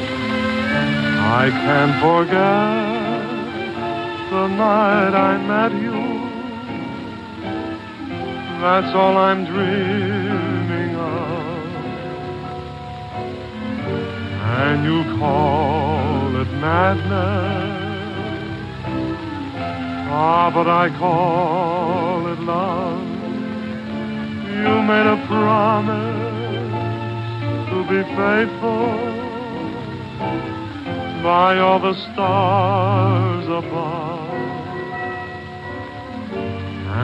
I can't forget the night I met you. That's all I'm dreaming of. And you call it madness. Ah, but I call it love. You made a promise to be faithful by all the stars above.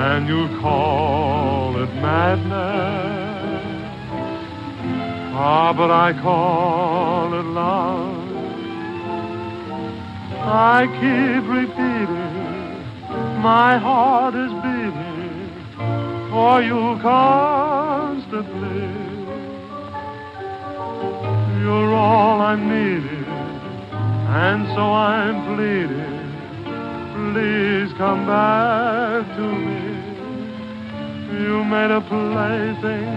And you call it madness. Ah, but I call it love. I keep repeating, my heart is beating for you constantly. You're all I'm needing, and so I'm pleading. Please come back to me. You made a plaything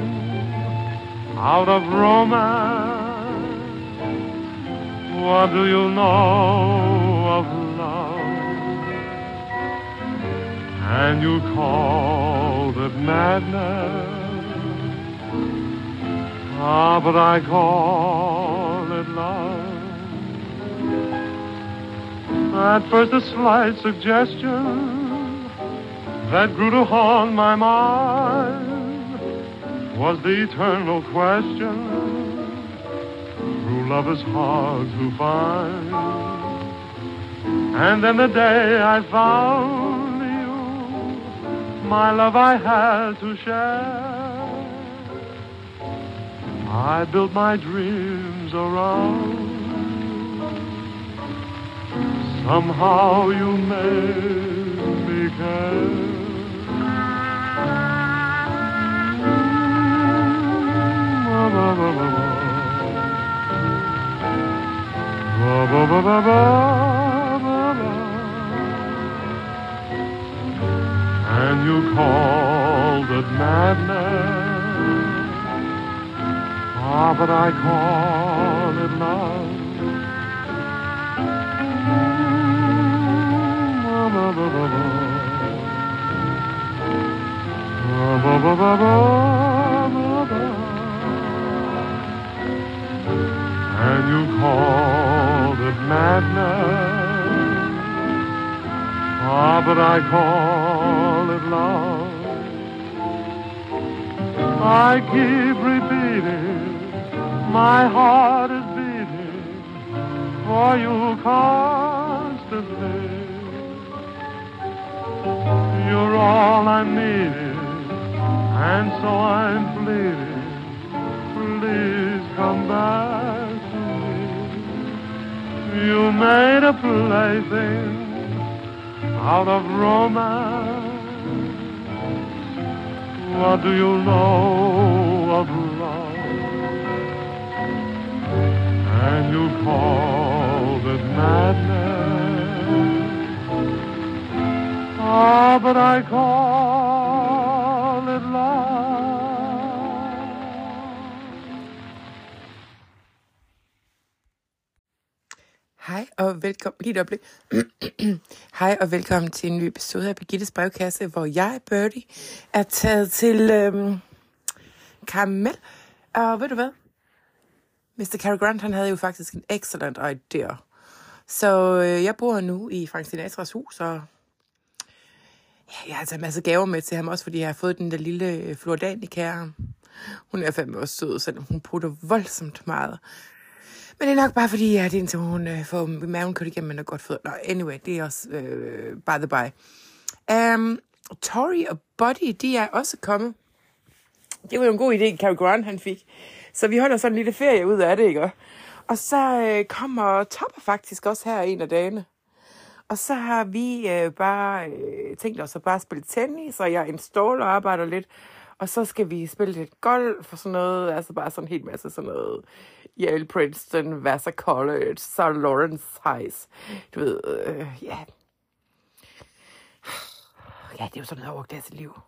out of romance. What do you know of love? And you called it madness. Ah, but I call love. At first, a slight suggestion that grew to haunt my mind was the eternal question true love is hard to find. And then the day I found you, my love I had to share. I built my dreams around. Somehow you made me care. And you called it madness. Ah, but I call it love. And you called it madness. Ah, but I call it love. I keep repeating, my heart is beating for you constantly. You're all I'm needing, and so I'm pleading. Please come back to me. You made a plaything out of romance. What do you know of love? And you call it madness. Ah, but I call Hej og velkommen. Lige et øjeblik. Hej og velkommen til en ny episode af Birgittes brevkasse, hvor jeg, Birdie, er taget til øhm, Karamel. Og ved du hvad? Mr. Cary Grant, han havde jo faktisk en excellent idea. Så øh, jeg bor nu i Frank Sinatras hus, og ja, jeg har taget en masse gaver med til ham, også fordi jeg har fået den der lille øh, Flordanica. Hun er fandme også sød, selvom hun putter voldsomt meget. Men det er nok bare fordi, at indtil hun øh, får maven kørt igennem men er godt født. Nå, anyway, det er også øh, by the by. Um, Tori og Buddy, de er også kommet. Det var jo en god idé, Cary Grant han fik. Så vi holder sådan en lille ferie ud af det, ikke? Og så øh, kommer Topper faktisk også her en af dagene. Og så har vi øh, bare øh, tænkt os at bare spille tennis, og jeg installer og arbejder lidt. Og så skal vi spille lidt golf og sådan noget. Altså bare sådan en hel masse sådan noget. Yale, Princeton, Vassar College, St. Lawrence Heights. Du ved, øh, ja. Ja, det er jo sådan noget jeg har sit liv.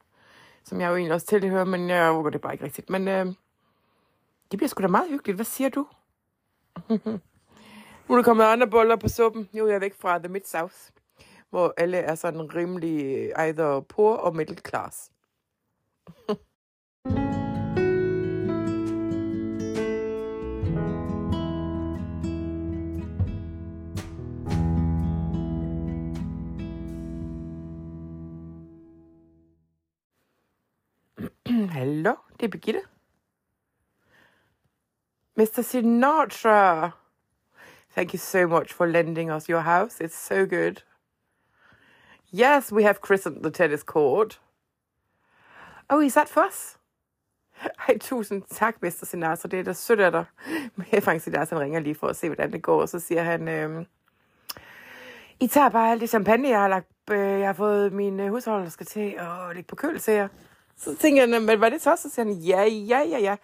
Som jeg jo egentlig også tilhører, men jeg overgår det bare ikke rigtigt. Men øh, det bliver sgu da meget hyggeligt. Hvad siger du? Nu er der kommet andre boller på suppen. Nu er jeg væk fra The Mid-South, hvor alle er sådan rimelig øh, either poor og middle class. Det er Birgitte. Mr. Sinatra. Thank you so much for lending us your house. It's so good. Yes, we have christened the tennis court. Oh, is that for us? Ej, tusind tak, Mr. Sinatra. Det er da sødt af dig. Men Frank Sinatra ringer lige for at se, hvordan det går. Og så siger han, øhm, I tager bare alt det champagne, jeg har lagt, øh, jeg har fået min øh, til at lægge på køl til jer. Så tænker jeg, men var det så? Så siger han, ja, ja, ja, ja.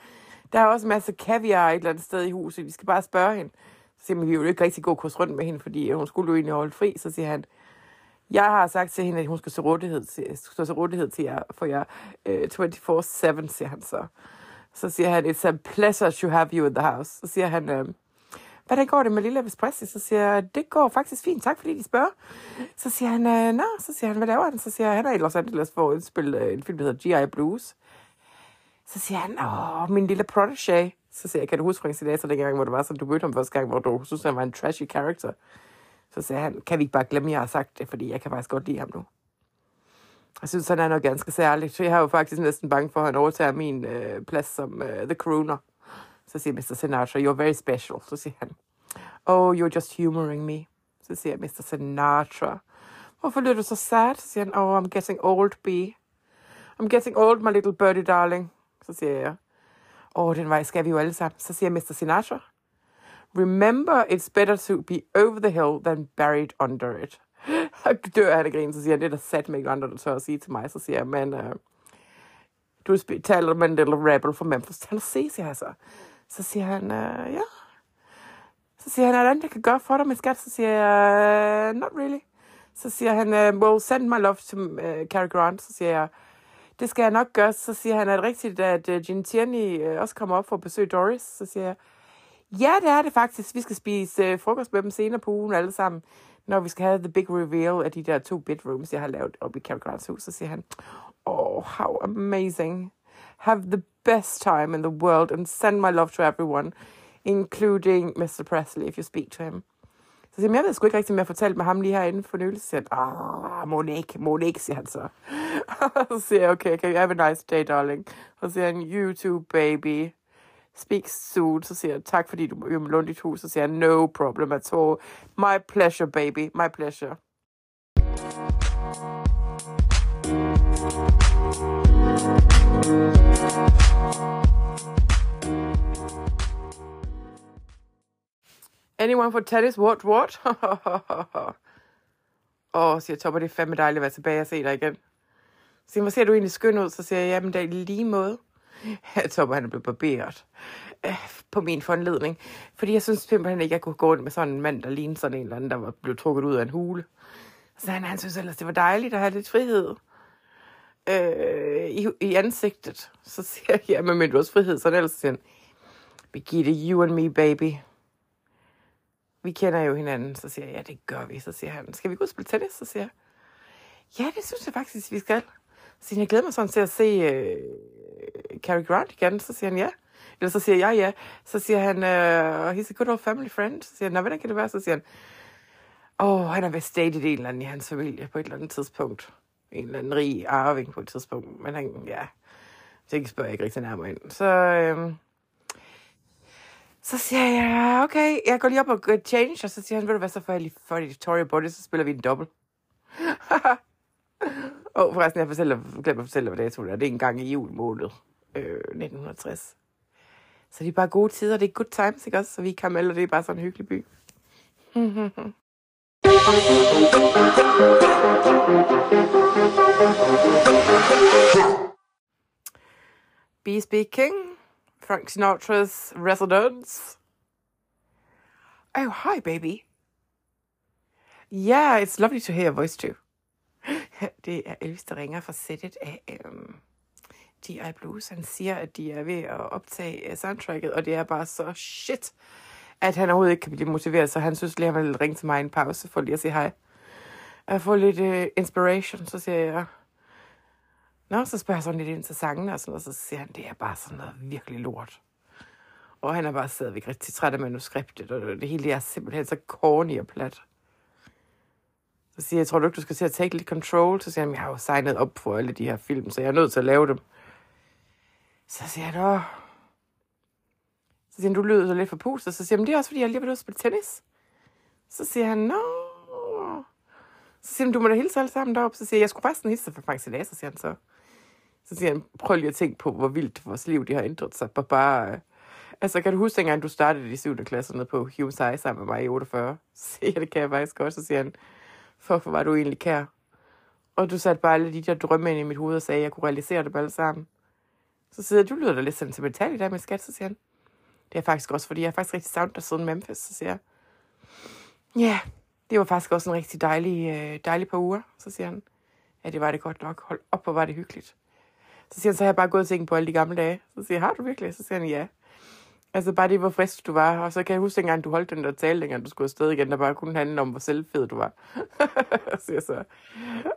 Der er også masser masse kaviar et eller andet sted i huset. Vi skal bare spørge hende. Så siger han, vi vil jo ikke rigtig gå kurs rundt med hende, fordi hun skulle jo egentlig holde fri. Så siger han, jeg har sagt til hende, at hun skal stå, rådighed til, stå til rådighed til jer, for jer øh, uh, 24-7, siger han så. Så siger han, it's a pleasure to have you in the house. Så siger han, uh, hvordan går det med Lille Elvis Presley? Så siger jeg, det går faktisk fint, tak fordi de spørger. Så siger han, øh, nå, så siger han, hvad laver han? Så siger han, han er i Los Angeles for at spille øh, en film, der hedder G.I. Blues. Så siger han, åh, min lille protege. Så siger jeg, kan du huske Frank Sinatra dengang, hvor det var sådan, du mødte ham første gang, hvor du synes, han var en trashy character? Så siger han, kan vi ikke bare glemme, at jeg har sagt det, fordi jeg kan faktisk godt lide ham nu. Jeg synes, han er noget ganske særligt. Jeg har jo faktisk næsten bange for, at han overtager min øh, plads som øh, The Crooner. Så siger Mr. Sinatra, you're very special. Så siger han, oh, you're just humoring me. Så siger Mr. Sinatra, hvorfor lyder du så sad? Så siger han, oh, I'm getting old, B. I'm getting old, my little birdie darling. Så åh, oh, den vej skal vi jo alle sammen. Mr. Sinatra, remember it's better to be over the hill than buried under it. Og dør han af grin, så siger han, det er der sat mig ikke andre, der tør at sige til mig. Så siger jeg, men little rebel fra Memphis Tennessee, så. Så siger han, øh, ja. Så siger han, er der andet, jeg kan gøre for dig, min skat? Så siger jeg, øh, not really. Så siger han, uh, well, send my love to uh, Cary Grant. Så siger jeg, det skal jeg nok gøre. Så siger han, er det rigtigt, at uh, Gin Tierney uh, også kommer op for at besøge Doris? Så siger jeg, ja, det er det faktisk. Vi skal spise uh, frokost med dem senere på ugen alle sammen, når vi skal have the big reveal af de der to bedrooms, jeg har lavet op i Cary Grants hus. Så siger han, oh, how amazing. Have the best time in the world and send my love to everyone, including Mr. Presley, if you speak to him. Så siger jeg, jeg ved sgu ikke rigtig, om jeg fortalte med ham lige herinde for nylig. Så siger han, ah, Monique, Monique, siger han så. så siger jeg, okay, can you have a nice day, darling? Så siger han, you too, baby. Speak soon. Så siger jeg, tak fordi du vil låne dit hus. Så siger han, no problem at all. My pleasure, baby. My pleasure. Anyone for tennis? What, what? Åh, oh, siger Topper, det er fandme dejligt at være tilbage og se dig igen. Så siger, hvor ser du egentlig skøn ud? Så siger jeg, jamen det er lige måde. Jeg Topper, han er blevet barberet øh, på min foranledning. Fordi jeg synes simpelthen ikke, jeg kunne gå rundt med sådan en mand, der lignede sådan en eller anden, der var blevet trukket ud af en hule. Så han, han synes ellers, det var dejligt at have lidt frihed øh, i, i ansigtet. Så siger jeg, ja, min du så er det ellers sådan, Birgitte, you and me, baby. Vi kender jo hinanden. Så siger jeg, ja, det gør vi. Så siger han, skal vi gå og spille tennis? Så siger jeg, ja, det synes jeg faktisk, vi skal. Så siger jeg glæder mig sådan til at se øh, Cary Grant igen. Så siger han, ja. Eller så siger jeg ja. Så siger han, uh, he's a good old family friend. Så siger han, hvordan kan det være? Så siger han, åh, oh, han har vist i en eller anden i hans familie på et eller andet tidspunkt. En eller anden rig arving på et tidspunkt. Men han, ja, det spørger jeg ikke rigtig nærmere ind. Så, øhm, så siger jeg, okay, jeg går lige op og gør change, og så siger han, ved du hvad, så får jeg lige for Victoria Body, så spiller vi en dobbelt. og forresten, jeg fortæller, glemmer at fortælle, hvad det er. Det er en gang i jul måned øh, 1960. Så det er bare gode tider, det er good times, ikke også? Så vi kan melde, det er bare sådan en hyggelig by. Be speaking, Frank Sinatra's residence. Oh, hi, baby. Yeah, it's lovely to hear your voice too. Det er Elvis, der ringer fra sættet af øhm, um, D.I. Blues. Han siger, at de er ved at optage øh, soundtracket, og det er bare så shit, at han overhovedet ikke kan blive motiveret, så han synes lige, at han vil ringe til mig i en pause for lige at sige hej. Jeg får lidt uh, inspiration, så siger jeg, Nå, så spørger jeg sådan lidt ind til sangen, og, sådan, og så siger han, det er bare sådan noget virkelig lort. Og han er bare stadigvæk rigtig træt af manuskriptet, og det hele er simpelthen så corny og plat. Så siger jeg tror du ikke, du skal til at take lidt control? Så siger han, jeg har jo signet op for alle de her film, så jeg er nødt til at lave dem. Så siger jeg, Åh. Så siger han, du lyder så lidt for pustet. Så siger han, det er også, fordi jeg lige vil ud spille tennis. Så siger han, nå. Så siger han, du må da hilse alle sammen derop. Så siger jeg, jeg skulle faktisk hilse for Frank Sinatra, siger han så. Så siger han, prøv lige at tænke på, hvor vildt vores liv de har ændret sig. Bare, bare Altså, kan du huske dengang, du startede i 7. klasse nede på Hume High sammen med mig i 48? Så siger jeg, det kan jeg faktisk godt. Så siger han, for hvorfor var du egentlig kær? Og du satte bare alle de der drømme ind i mit hoved og sagde, at jeg kunne realisere det alle sammen. Så siger jeg, du lyder da lidt sentimental i dag med skat, så siger han. Det er faktisk også, fordi jeg er faktisk rigtig savnet dig siden Memphis, så siger jeg. Ja, yeah, det var faktisk også en rigtig dejlig, øh, dejlig par uger, så siger han. Ja, det var det godt nok. Hold op, hvor var det hyggeligt. Så siger han, så har jeg bare gået og tænkt på alle de gamle dage. Så siger jeg, har du virkelig? Så siger han, ja. Altså bare det, hvor frisk du var. Og så kan jeg huske dengang, du holdt den der tale, dengang du skulle afsted igen, der bare kunne handle om, hvor selvfed du var. siger så.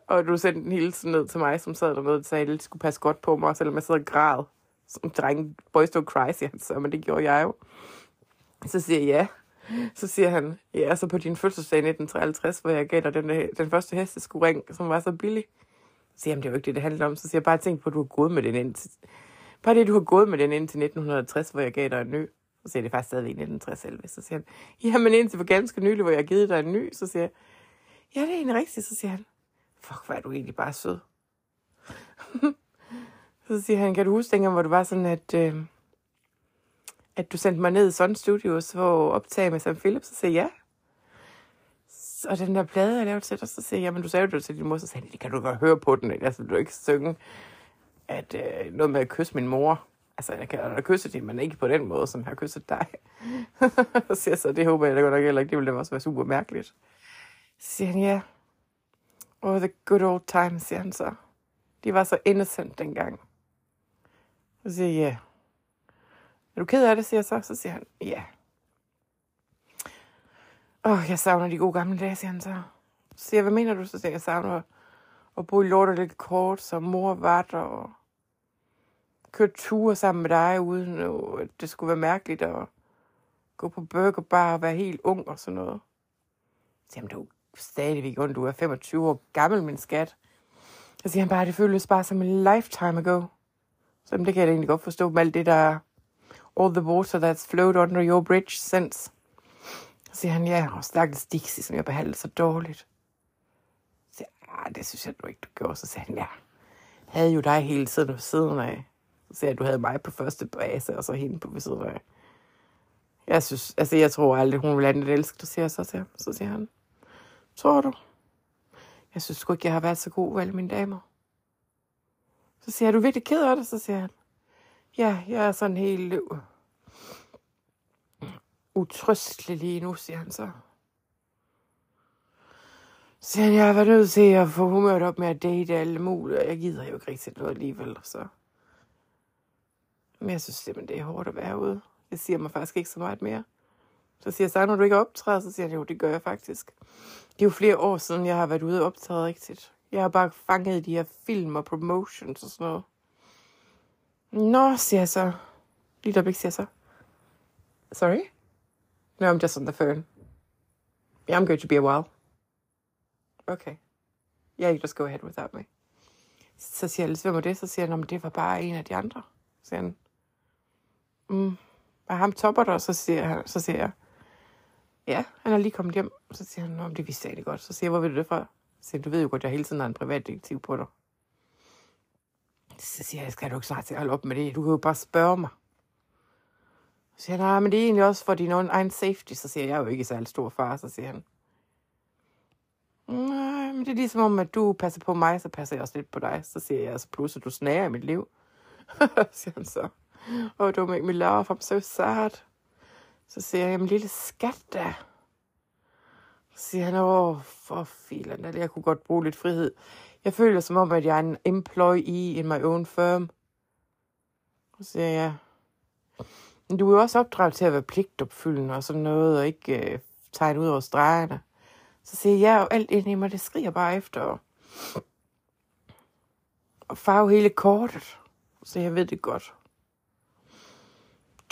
Og du sendte en hilsen ned til mig, som sad dernede og sagde, at det skulle passe godt på mig, selvom jeg sad og græd. Som dreng, boys don't cry, siger han så, men det gjorde jeg jo. Så siger jeg ja. Så siger han, ja, så på din fødselsdag i 1953, hvor jeg gav dig den, øh, den første hesteskuring, som var så billig. Så siger han, det er jo ikke det, det handler om. Så siger jeg bare, tænk på, at du har gået med den ind til, Bare det, du har gået med den indtil 1960, hvor jeg gav dig en ny. Så siger det faktisk stadigvæk 1960 Så siger han, jamen indtil for ganske nylig, hvor jeg har givet dig en ny. Så siger jeg, ja, det er egentlig rigtigt. Så siger han, fuck, hvor er du egentlig bare sød. så siger han, kan du huske dengang, hvor du var sådan, at, øh, at du sendte mig ned i Sun Studios for at optage med Sam Phillips? Så siger jeg, ja. Og den der plade, jeg lavede til dig, så siger jeg, men du sagde jo det til din mor, så sagde jeg, det kan du godt høre på den, altså vil du ikke synge at øh, noget med at kysse min mor. Altså, jeg kan da kysse din, men ikke på den måde, som jeg har kysset dig. så siger jeg så, det håber jeg da godt nok heller ikke. Det ville da også være super mærkeligt. Så siger han, ja. Oh, the good old times, siger han så. De var så innocent dengang. Så siger jeg, ja. Er du ked af det, siger jeg så. Så siger han, ja. Åh, oh, jeg savner de gode gamle dage, siger han så. Så siger jeg, hvad mener du? Så siger jeg, jeg savner at bo i lortet lidt kort, som mor var der, og køre ture sammen med dig, uden at det skulle være mærkeligt at gå på burgerbar og være helt ung og sådan noget. Så jamen, du er stadigvæk ondt, du er 25 år gammel, min skat. Så siger han bare, det føles bare som en lifetime ago. Så det kan jeg egentlig godt forstå med alt det der all the water that's flowed under your bridge since. Så siger han, ja, og stakkels Dixie, som jeg behandlede så dårligt. Så siger jeg, ah, det synes jeg du ikke, du gjorde. Så siger han, ja, havde jo dig hele tiden ved siden af. Så siger jeg, du havde mig på første base, og så hende på ved siden af. Jeg synes, altså jeg tror aldrig, hun vil andet elske, det siger så til ham. Så siger han, tror du? Jeg synes sgu ikke, jeg har været så god ved alle mine damer. Så siger jeg, er du virkelig ked af det? Så siger han, ja, jeg er sådan helt løv. Utrystelig lige nu, siger han så. Så siger han, jeg var nødt til at få humøret op med at date alle mulige, og jeg gider jo ikke rigtig noget alligevel, så... Men jeg synes simpelthen, det er hårdt at være ude. Det siger mig faktisk ikke så meget mere. Så siger jeg, når du ikke optræder, så siger han, jo, det gør jeg faktisk. Det er jo flere år siden, jeg har været ude og optræde rigtigt. Jeg har bare fanget de her film og promotions og sådan noget. Nå, siger jeg så. Lige der siger jeg så. Sorry? No, I'm just on the phone. Yeah, I'm going to be a while. Okay. Yeah, you just go ahead without me. Så siger jeg, hvem var det? Så siger han, det var bare en af de andre. Så siger han, mm, var ham topper der? Så siger, han, så siger jeg, ja, han er lige kommet hjem. Så siger han, om det vidste jeg ikke godt. Så siger jeg, hvor ved du det fra? Så du ved jo godt, jeg hele tiden har en privatdetektiv på dig. Så siger jeg, skal du ikke snart til at holde op med det? Du kan jo bare spørge mig. Så siger han, nej, men det er egentlig også for din egen safety. Så siger jeg, jeg er jo ikke særlig stor far. Så siger han, nej, men det er ligesom om, at du passer på mig, så passer jeg også lidt på dig. Så siger jeg, altså, så pludselig, du snager i mit liv. siger han så. Oh, don't make me laugh, I'm so sad. Så siger jeg, jamen lille skat da. Så siger han, åh, for filen, jeg kunne godt bruge lidt frihed. Jeg føler som om, at jeg er en employee in my own firm. Så siger jeg, Men du er jo også opdraget til at være pligtopfyldende og sådan noget, og ikke øh, tegne ud over stregerne. Så siger jeg, ja, og alt ind i mig, det skriger bare efter og farve hele kortet. Så jeg ved det godt.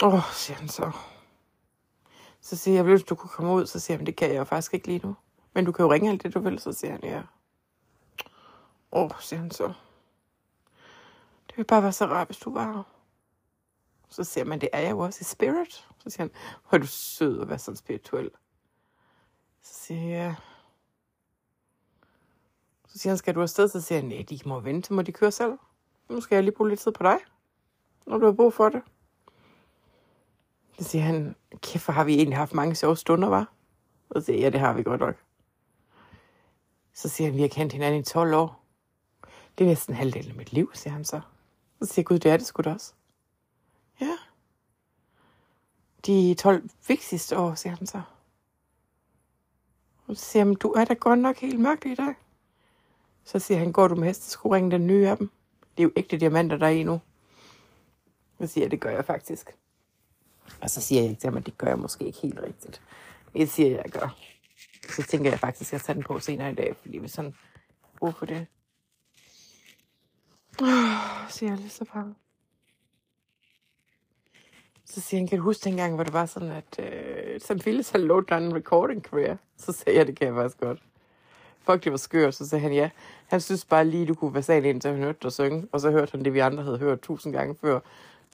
Åh, oh, siger han så. Så siger jeg, hvis du kunne komme ud, så siger han, det kan jeg jo faktisk ikke lige nu. Men du kan jo ringe alt det, du vil, så siger han, ja. Åh, oh, siger han så. Det vil bare være så rart, hvis du var her. Så siger man, det er jeg jo også i spirit. Så siger han, hvor er du sød at være sådan spirituel. Så siger jeg. Så siger han, skal du afsted? Så siger han, nej, de må vente, må de køre selv. Nu skal jeg lige bruge lidt tid på dig, når du har brug for det. Så siger han, kæft, har vi egentlig haft mange sjove stunder, var? Så siger jeg, ja, det har vi godt nok. Så siger han, vi har kendt hinanden i 12 år. Det er næsten halvdelen af mit liv, siger han så. Så siger jeg, gud, det er det sgu da også. Ja. De 12 vigtigste år, siger han så. Og så siger han, du er da godt nok helt mørkt i dag. Så siger han, går du med hesteskoringen, den nye af dem? Det er jo ægte diamanter, der er i nu. Så siger jeg, det gør jeg faktisk. Og så siger jeg ikke til ham, at det gør jeg måske ikke helt rigtigt. Det siger jeg, jeg gør. Så tænker jeg faktisk, at jeg tager den på senere i dag, fordi vi sådan brug for det. Oh, siger jeg lidt så bange. Så siger han, kan du huske dengang, hvor det var sådan, at øh, Sam Phillips havde lovet en recording career? Så sagde jeg, det kan jeg faktisk godt. Fuck, det var skørt. Så sagde han, ja. Han synes bare lige, du kunne være sagen ind, til han hørte dig synge. Og så hørte han det, vi andre havde hørt tusind gange før.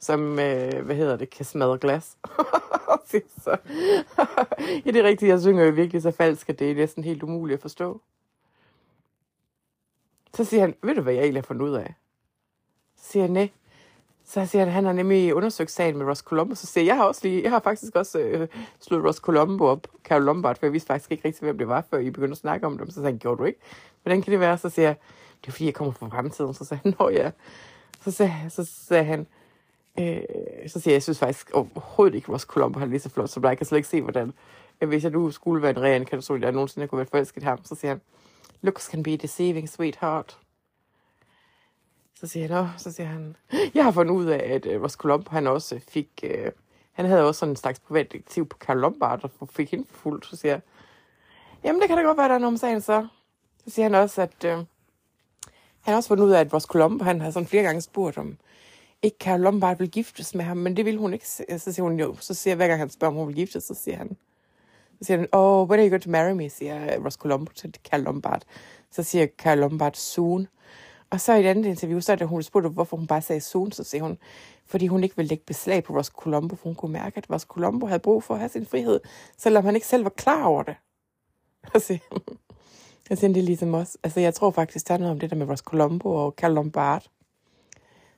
Som, øh, hvad hedder det, kan smadre glas. så, ja, det er rigtigt. Jeg synger jo virkelig så falsk, at det er næsten helt umuligt at forstå. Så siger han, ved du, hvad jeg egentlig har fundet ud af? Så siger han, nej. Så siger han, han har nemlig undersøgt sagen med Ross Colombo. Så siger jeg, jeg har, også lige, jeg har faktisk også øh, slået Ross Colombo op, Carol Lombard, for jeg vidste faktisk ikke rigtig, hvem det var, før I begyndte at snakke om dem. Så sagde han, gjorde du ikke? Hvordan kan det være? Så siger jeg, det er fordi, jeg kommer fra fremtiden. Så sagde han, nå ja. Så sagde, så sagde han, øh, så siger jeg, jeg synes faktisk overhovedet ikke, Ross Colombo er lige så flot som dig. Jeg kan slet ikke se, hvordan, hvis jeg nu skulle være en ren katastrofe, der nogensinde kunne være forelsket ham, så siger han, looks can be deceiving, sweetheart. Så siger han, så siger han, jeg har fundet ud af, at øh, uh, Ross Colombo, han også fik, uh, han havde også sådan en slags privatdetektiv på Karl Lombard, og fik hende fuldt. Så siger jeg, jamen det kan da godt være, der er noget om sagen så. Så siger han også, at uh, han har også fundet ud af, at Ross Colombo, han har sådan flere gange spurgt om, ikke Carol Lombard vil giftes med ham, men det vil hun ikke. Så siger hun jo, så siger hver gang han spørger, om hun vil giftes, så siger han, så siger han, oh, when are you going to marry me, siger Ross Colombo til Carol Lombard. Så siger Carol Lombard, soon. Og så i et andet interview, så er det, hun spurgte, hvorfor hun bare sagde soon, så siger hun, fordi hun ikke ville lægge beslag på Ross Colombo, for hun kunne mærke, at Ross Colombo havde brug for at have sin frihed, selvom han ikke selv var klar over det. Jeg siger, jeg siger, det er ligesom også, altså jeg tror faktisk, der er noget om det der med Ross Colombo og Carol Lombard.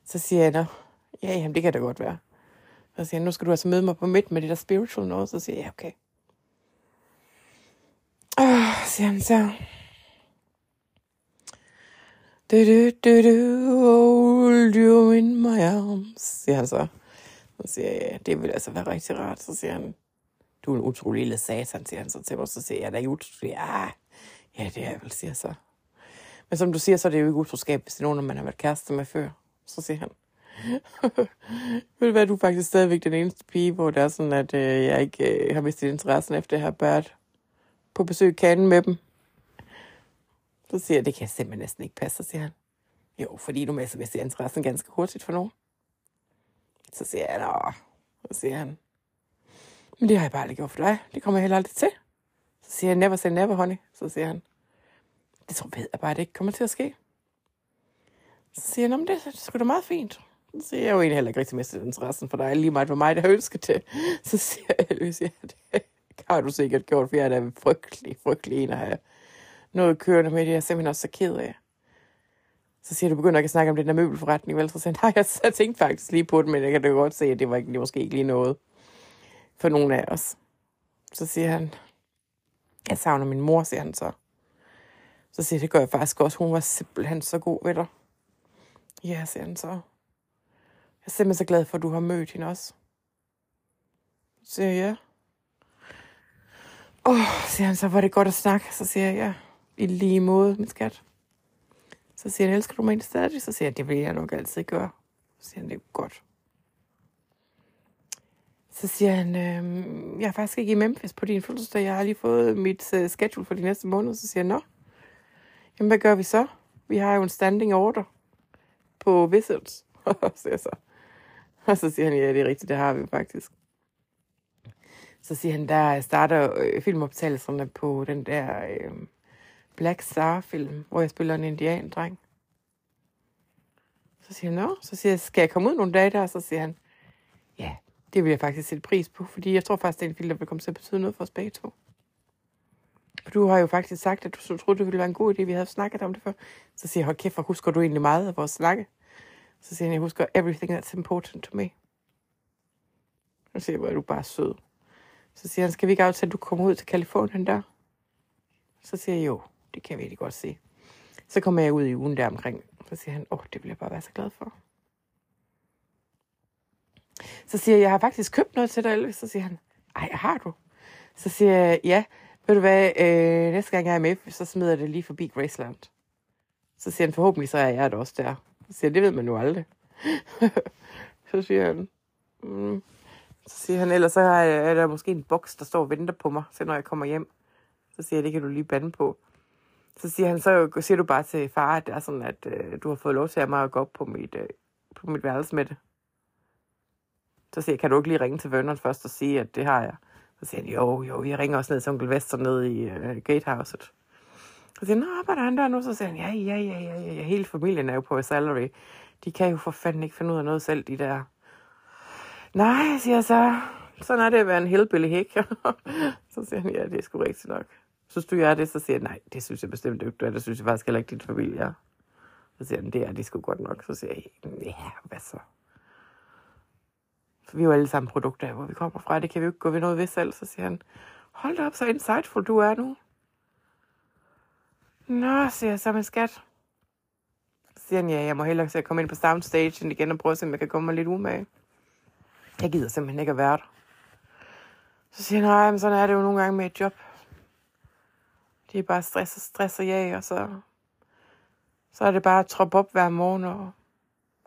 Så siger jeg, ja, jamen det kan da godt være. Så siger jeg, nu skal du altså møde mig på midt med det der spiritual noget. Så siger jeg, ja, okay. Ah, siger han så. Du, du, du, du, hold you in my arms, siger han så. Så siger jeg, ja, det vil altså være rigtig rart. Så siger han, du er en utrolig lille satan, siger han så til mig. Så siger jeg, der er utrolig. Ja, ah, ja, det er jeg vel, siger så. Men som du siger, så er det jo ikke utroskab, hvis det er nogen, man har været kæreste med før. Så siger han, ved du hvad, du er faktisk stadigvæk den eneste pige, hvor det er sådan, at øh, jeg ikke øh, har mistet interessen efter at have været på besøg kanen med dem. Så siger jeg, det kan simpelthen næsten ikke passe, så siger han. Jo, fordi du mister, mister interessen ganske hurtigt for nogen. Så siger jeg, nå, så siger han. Men det har jeg bare aldrig gjort for dig. Det kommer jeg heller aldrig til. Så siger jeg, never say never, honey. Så siger han, det tror jeg bare, det ikke kommer til at ske. Så siger han, det, det er sgu da meget fint. Så siger jeg jo egentlig heller ikke rigtig mistet interessen for dig, lige meget for mig, der ønsker det. Så siger jeg, siger, det har du sikkert gjort, for jeg er da frygtelig, frygtelig en at have noget kørende med det. Jeg er simpelthen også så ked af. Så siger du, begynder ikke at snakke om den der møbelforretning, vel? Så siger nej, jeg, jeg tænkte faktisk lige på det, men jeg kan da godt se, at det var, ikke, det måske ikke lige noget for nogen af os. Så siger han, jeg savner min mor, siger han så. Så siger det gør jeg faktisk også. Hun var simpelthen så god ved dig. Ja, siger han så. Jeg er simpelthen så glad for, at du har mødt hende også. Så siger jeg, ja. Åh, oh, siger han så, var det godt at snakke. Så siger jeg, ja, i lige måde, min skat. Så siger han, elsker du mig egentlig stadig? Så siger jeg, det vil jeg nok altid gøre. Så siger han, det er godt. Så siger han, øh, jeg er faktisk ikke i Memphis på din fødselsdag. Jeg har lige fået mit uh, schedule for de næste måneder. Så siger han, nå, jamen hvad gør vi så? Vi har jo en standing order på visits. så jeg så. Og så siger han, ja, det er rigtigt, det har vi faktisk. Så siger han, der starter øh, filmoptagelserne på den der øh, Black Star-film, hvor jeg spiller en indian-dreng. Så siger han, nå, så siger jeg, skal jeg komme ud nogle dage der? Så siger han, ja, det vil jeg faktisk sætte pris på, fordi jeg tror faktisk, det er en film, der vil komme til at betyde noget for os begge to. For du har jo faktisk sagt, at du troede, det ville være en god idé, vi havde snakket om det før. Så siger jeg, hold kæft, hvor husker du egentlig meget af vores snakke? Så siger han, jeg husker everything that's important to me. Så siger jeg, hvor er du bare sød. Så siger han, skal vi ikke aftale, at du kommer ud til Kalifornien der? Så siger jeg, jo, det kan vi rigtig godt se. Så kommer jeg ud i ugen der omkring. Så siger han, åh, oh, det vil jeg bare være så glad for. Så siger jeg, jeg har faktisk købt noget til dig, Elvis. Så siger han, ej, har du? Så siger jeg, ja, ved du hvad, øh, næste gang jeg er med, så smider jeg det lige forbi Graceland. Så siger han, forhåbentlig så er jeg det også der. Så siger jeg, det ved man jo aldrig. så siger han, mm. så siger han, ellers så har er der måske en boks, der står og venter på mig, så når jeg kommer hjem. Så siger jeg, det kan du lige bande på. Så siger han, så siger du bare til far, at det er sådan, at øh, du har fået lov til at mig at gå op på mit, øh, på mit værelse med det. Så siger jeg, kan du ikke lige ringe til Vernon først og sige, at det har jeg? Så siger han, jo, jo, jeg ringer også ned til onkel Vester ned i øh, gatehouset. Så siger han, nå, arbejder han der nu? Så siger han, ja, ja, ja, ja, ja, hele familien er jo på salary. De kan jo for fanden ikke finde ud af noget selv, de der. Nej, siger jeg så. Sådan er det at være en hillbilly hæk. så siger han, ja, det er sgu rigtigt nok. Synes du, jeg er det? Så siger jeg, nej, det synes jeg bestemt ikke, du er. Det synes jeg faktisk heller ikke, din familie er. Så siger han, det er de sgu godt nok. Så siger jeg, ja, hvad så? For vi er jo alle sammen produkter, hvor vi kommer fra. Det kan vi jo ikke gå ved noget ved selv. Så siger han, hold da op, så insightful du er nu. Nå, siger jeg så min skat. Så siger han, ja, jeg må hellere se at komme ind på soundstage igen og prøve at se, om jeg kan komme mig lidt umage. Jeg gider simpelthen ikke at være der. Så siger han, nej, men sådan er det jo nogle gange med et job. Det er bare stress og stress og ja, og så, så er det bare at troppe op hver morgen og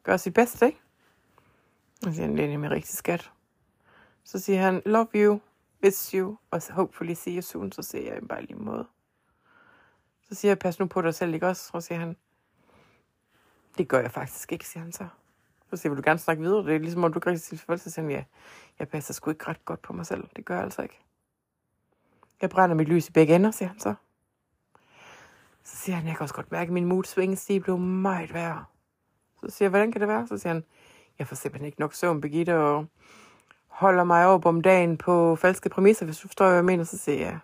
gøre sit bedste, ikke? Så siger han, det er nemlig rigtig skat. Så siger han, love you, miss you, og hopefully see you soon. Så siger jeg bare lige måde. Så siger jeg, pas nu på dig selv, ikke også? Og siger han, det gør jeg faktisk ikke, siger han så. Så siger jeg, vil du gerne snakke videre? Det er ligesom, om du ikke rigtig siger Så siger han, ja, jeg passer sgu ikke ret godt på mig selv. Det gør jeg altså ikke. Jeg brænder mit lys i begge ender, siger han så. Så siger han, jeg kan også godt mærke, at min mood swings, de blev meget værre. Så siger jeg, hvordan kan det være? Så siger han, jeg får simpelthen ikke nok søvn, Birgitte, og holder mig op om dagen på falske præmisser, hvis du forstår, hvad jeg mener, så siger jeg,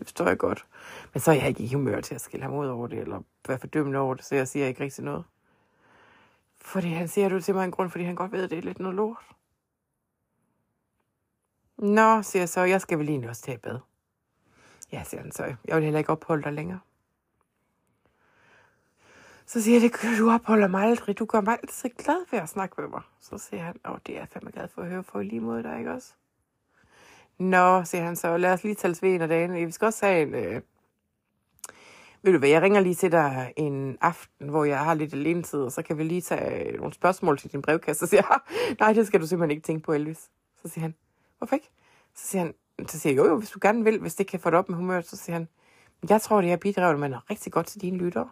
det forstår jeg godt. Men så er jeg ikke i humør til at skille ham ud over det, eller være fordømmende over det, så jeg siger ikke rigtig noget. Fordi han siger du til mig en grund, fordi han godt ved, at det er lidt noget lort. Nå, siger jeg så, jeg skal vel lige også til bad. Ja, siger han så, jeg vil heller ikke opholde dig længere. Så siger jeg, det du opholder mig aldrig. Du gør mig altid glad ved at snakke med mig. Så siger han, åh, det er jeg fandme glad for at høre for lige mod dig, ikke også? Nå, siger han så, lad os lige tale ved en af dagene. Vi skal også have en... Øh... Ved du hvad, jeg ringer lige til dig en aften, hvor jeg har lidt alene tid, og så kan vi lige tage øh, nogle spørgsmål til din brevkasse. Så siger jeg, nej, det skal du simpelthen ikke tænke på, Elvis. Så siger han, hvorfor ikke? Så siger han, så siger jeg, jo jo, hvis du gerne vil, hvis det kan få dig op med humøret, så siger han, jeg tror, det er bidrager noget rigtig godt til dine lyttere.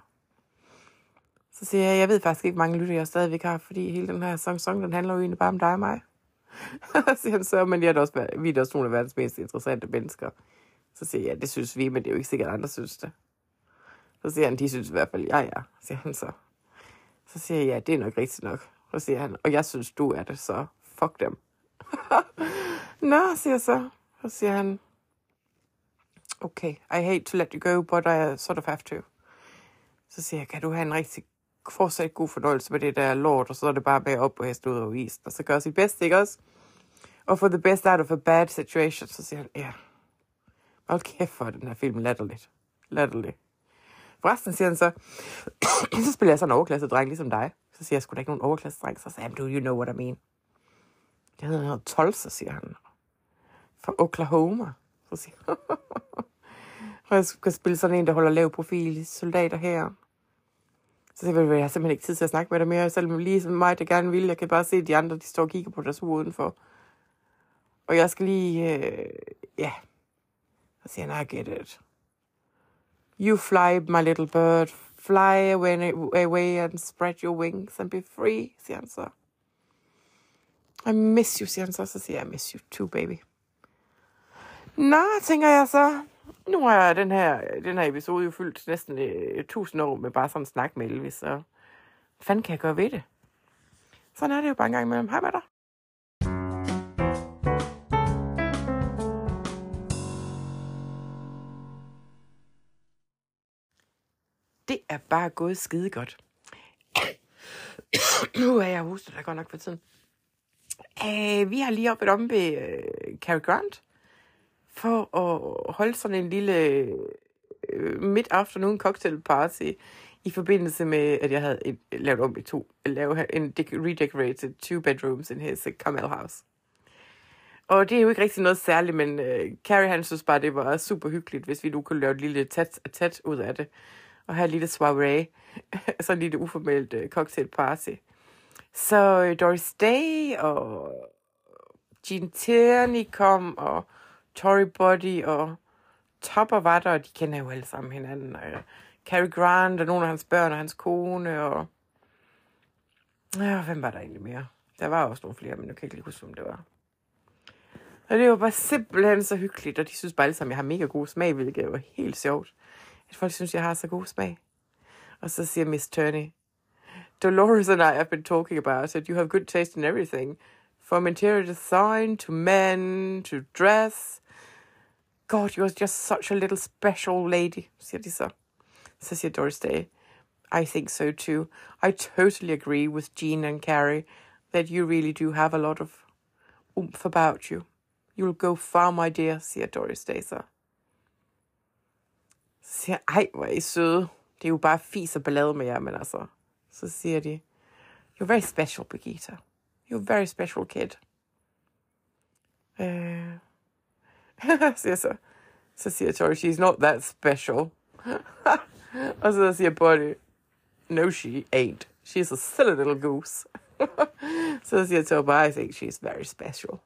Så siger jeg, jeg ved faktisk ikke, hvor mange lytter jeg stadigvæk har, fordi hele den her song, song den handler jo egentlig bare om dig og mig. så siger han så, men jeg er også, vi er også nogle af verdens mest interessante mennesker. Så siger jeg, ja, det synes vi, men det er jo ikke sikkert, at andre synes det. Så siger han, de synes i hvert fald, ja, ja, siger han så. Så siger jeg, ja, det er nok rigtigt nok. Så siger han, og jeg synes, du er det, så fuck dem. Nå, siger jeg så. Så siger han, okay, I hate to let you go, but I sort of have to. Så siger jeg, kan du have en rigtig fortsat god fornøjelse med det der lort, og så er det bare med op på hest ud over isen, og så gør sit bedste, ikke også? Og for the best out of a bad situation, så siger han, ja, hold kæft for den her film, latterligt. Latterligt. Forresten siger han så, så spiller jeg sådan en overklasset dreng, ligesom dig. Så siger jeg, sgu da ikke nogen overklasse dreng? Så siger han, do you know what I mean? Det hedder noget 12, så siger han. Fra Oklahoma. Så siger han, og jeg skal spille sådan en, der holder lav profil, soldater her. Så jeg, jeg har simpelthen ikke tid til at snakke med dig mere, selvom lige som mig, der gerne vil. Jeg kan bare se, at de andre, de står og kigger på deres hoved udenfor. Og jeg skal lige, øh, ja. Så siger han, I get it. You fly, my little bird. Fly away, away and spread your wings and be free, siger han så. I miss you, siger han så. Så siger jeg, I miss you too, baby. Nå, tænker jeg så. Nu har jeg den her, den her episode jo fyldt næsten øh, 1000 år med bare sådan en snak med Elvis, så hvad fanden kan jeg gøre ved det? Sådan er det jo bare en gang imellem. Hej med dig. Det er bare gået skide godt. nu er jeg hostet der godt nok for tiden. Uh, vi har lige oppe om ved øh, Cary Grant for at holde sådan en lille øh, midt mid-afternoon cocktail party i forbindelse med, at jeg havde et, lavet om i to, lavet en redecorated two bedrooms in his Carmel house. Og det er jo ikke rigtig noget særligt, men øh, Carrie han synes bare, det var super hyggeligt, hvis vi nu kunne lave et lille tæt, tæt ud af det. Og have et lille soiree, sådan en lille uformelt øh, cocktail party. Så øh, Doris Day og Jean Tierney kom, og Tory Body og Topper var der, og de kender jo alle sammen hinanden. Og, uh, Cary Grant og nogle af hans børn og hans kone, og... Ja, hvem var der egentlig mere? Der var også nogle flere, men jeg kan ikke lige huske, hvem det var. Og det var bare simpelthen så hyggeligt, og de synes bare alle sammen, at jeg har mega god smag, hvilket var helt sjovt. At folk synes, jeg har så god smag. Og så siger Miss Turney, Dolores and I have been talking about it. You have good taste in everything. From interior design to men to dress. God, you're just such a little special lady, så. Så Doris Day, I think so too. I totally agree with Jean and Carrie that you really do have a lot of oomph about you. You'll go far, my dear, siger Doris Day ej, hvor er I søde. Det er jo bare fis og ballade med jer, men altså. Så siger de, you're very special, Brigitte. You're a very special kid. Øh. siger så. Så siger Tori, she's not that special. og så siger Bonnie, no she ain't. She's a silly little goose. så siger Tori, I think she's very special.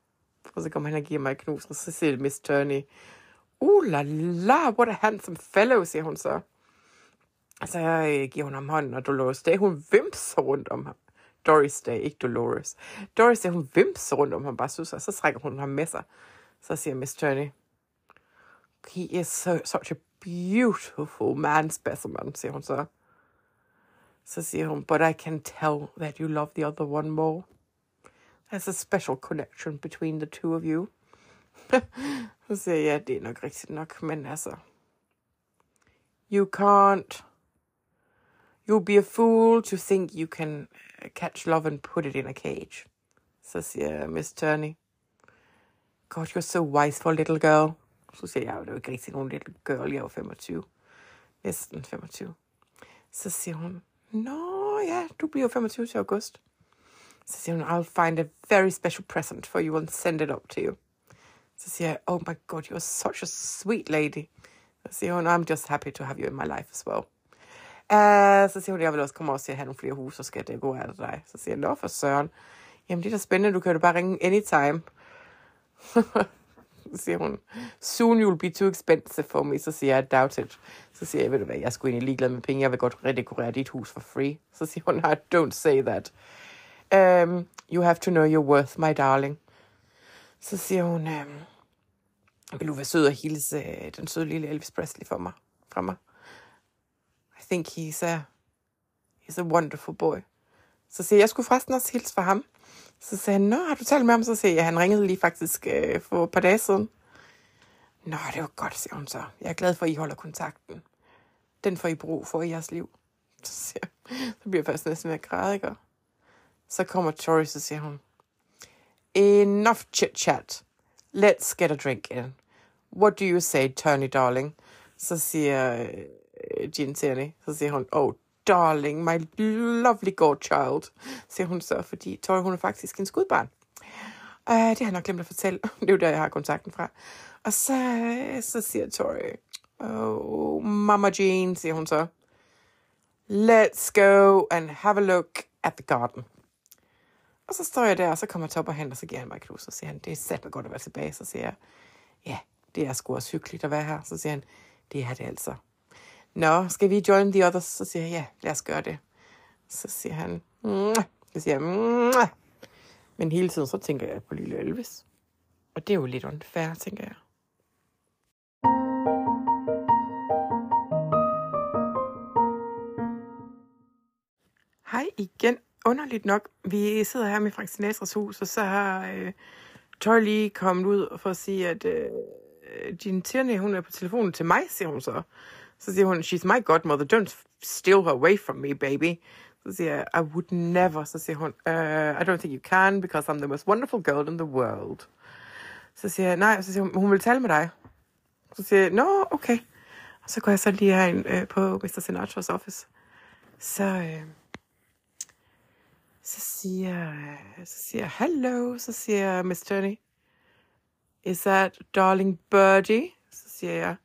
Og så kommer han og giver mig et knus, og så siger Miss Turney, uh la la, what a handsome fellow, siger hun så. Og så øh, giver hun ham hånden, og Dolores Day, hun vimser rundt om ham. Doris Day, ikke Dolores. Doris Day, hun vimser rundt om ham, bare synes, og så trækker hun ham med sig. Så siger Miss Turney, he is so, such a beautiful man specimen, siger hun så. Så siger but I can tell that you love the other one more. There's a special connection between the two of you. you can't, you'll be a fool to think you can uh, catch love and put it in a cage. Så siger Miss Turney, God, you're so wise for a little girl. Så siger jeg, det var ikke rigtig nogen little girl, jeg var 25. Næsten 25. Så siger hun, Nå ja, du bliver 25 til august. Så siger hun, I'll find a very special present for you and send it up to you. Så siger jeg, oh my god, you're such a sweet lady. Så siger hun, I'm just happy to have you in my life as well. Uh, så siger hun, jeg vil også komme også se, at have nogle flere huse, så skal det gå af dig. Så siger jeg, nå for søren. Jamen det er da spændende, du kan jo bare ringe anytime. så siger hun, soon you'll be too expensive for me. Så siger jeg, doubt it. Så siger jeg, ved du hvad, jeg er sgu egentlig ligeglad med penge, jeg vil godt redekorere dit hus for free. Så siger hun, I don't say that. Um, you have to know your worth, my darling. Så siger hun, um, vil du være sød og hilse øh, den søde lille Elvis Presley for mig, fra mig? I think he's a, he's a wonderful boy. Så siger jeg, jeg skulle forresten også hilse for ham. Så sagde han, nå, har du talt med ham? Så siger jeg, han ringede lige faktisk øh, for et par dage siden. Nå, det var godt, siger hun så. Jeg er glad for, at I holder kontakten. Den får I brug for i jeres liv. Så, siger jeg, så bliver jeg først næsten ved at græde, ikke? Så kommer Tori, så siger hun, Enough chit-chat. Let's get a drink in. What do you say, Tony darling? Så siger øh, Jean Tierney, så siger hun, oh, darling, my lovely godchild, siger hun så, fordi Tori, hun er faktisk en skudbarn. Uh, øh, det har jeg nok glemt at fortælle. det er jo der, jeg har kontakten fra. Og så, så siger Tori, oh, Mama Jean, siger hun så, let's go and have a look at the garden. Og så står jeg der, og så kommer Top og hen, og så giver han mig et knus, og siger han, det er sæt godt at være tilbage. Så siger jeg, ja, det er sgu også hyggeligt at være her. Så siger han, det er det altså. Nå, skal vi join the others? Så siger jeg, ja, lad os gøre det. Så siger han, Mwah. så siger jeg, Mwah. men hele tiden så tænker jeg på lille Elvis. Og det er jo lidt unfair, tænker jeg. Hej igen. Underligt nok, vi sidder her med Frank Sinatras hus, og så har øh, Tøj lige kommet ud for at sige, at øh, din Tierney, hun er på telefonen til mig, siger hun så. Så siger hun, she's my godmother, don't steal her away from me, baby. Siger jeg, I would never. Siger hun, uh, I don't think you can, because I'm the most wonderful girl in the world. Så siger jeg, nej, så siger hun, hun vil tale med dig. Så siger jeg, nå, no, okay. Og så går jeg så lige herind øh, på Mr. Sinatras office. Så, øh, så siger, så siger hello, så siger Miss Turney, is that darling birdie? Så siger jeg,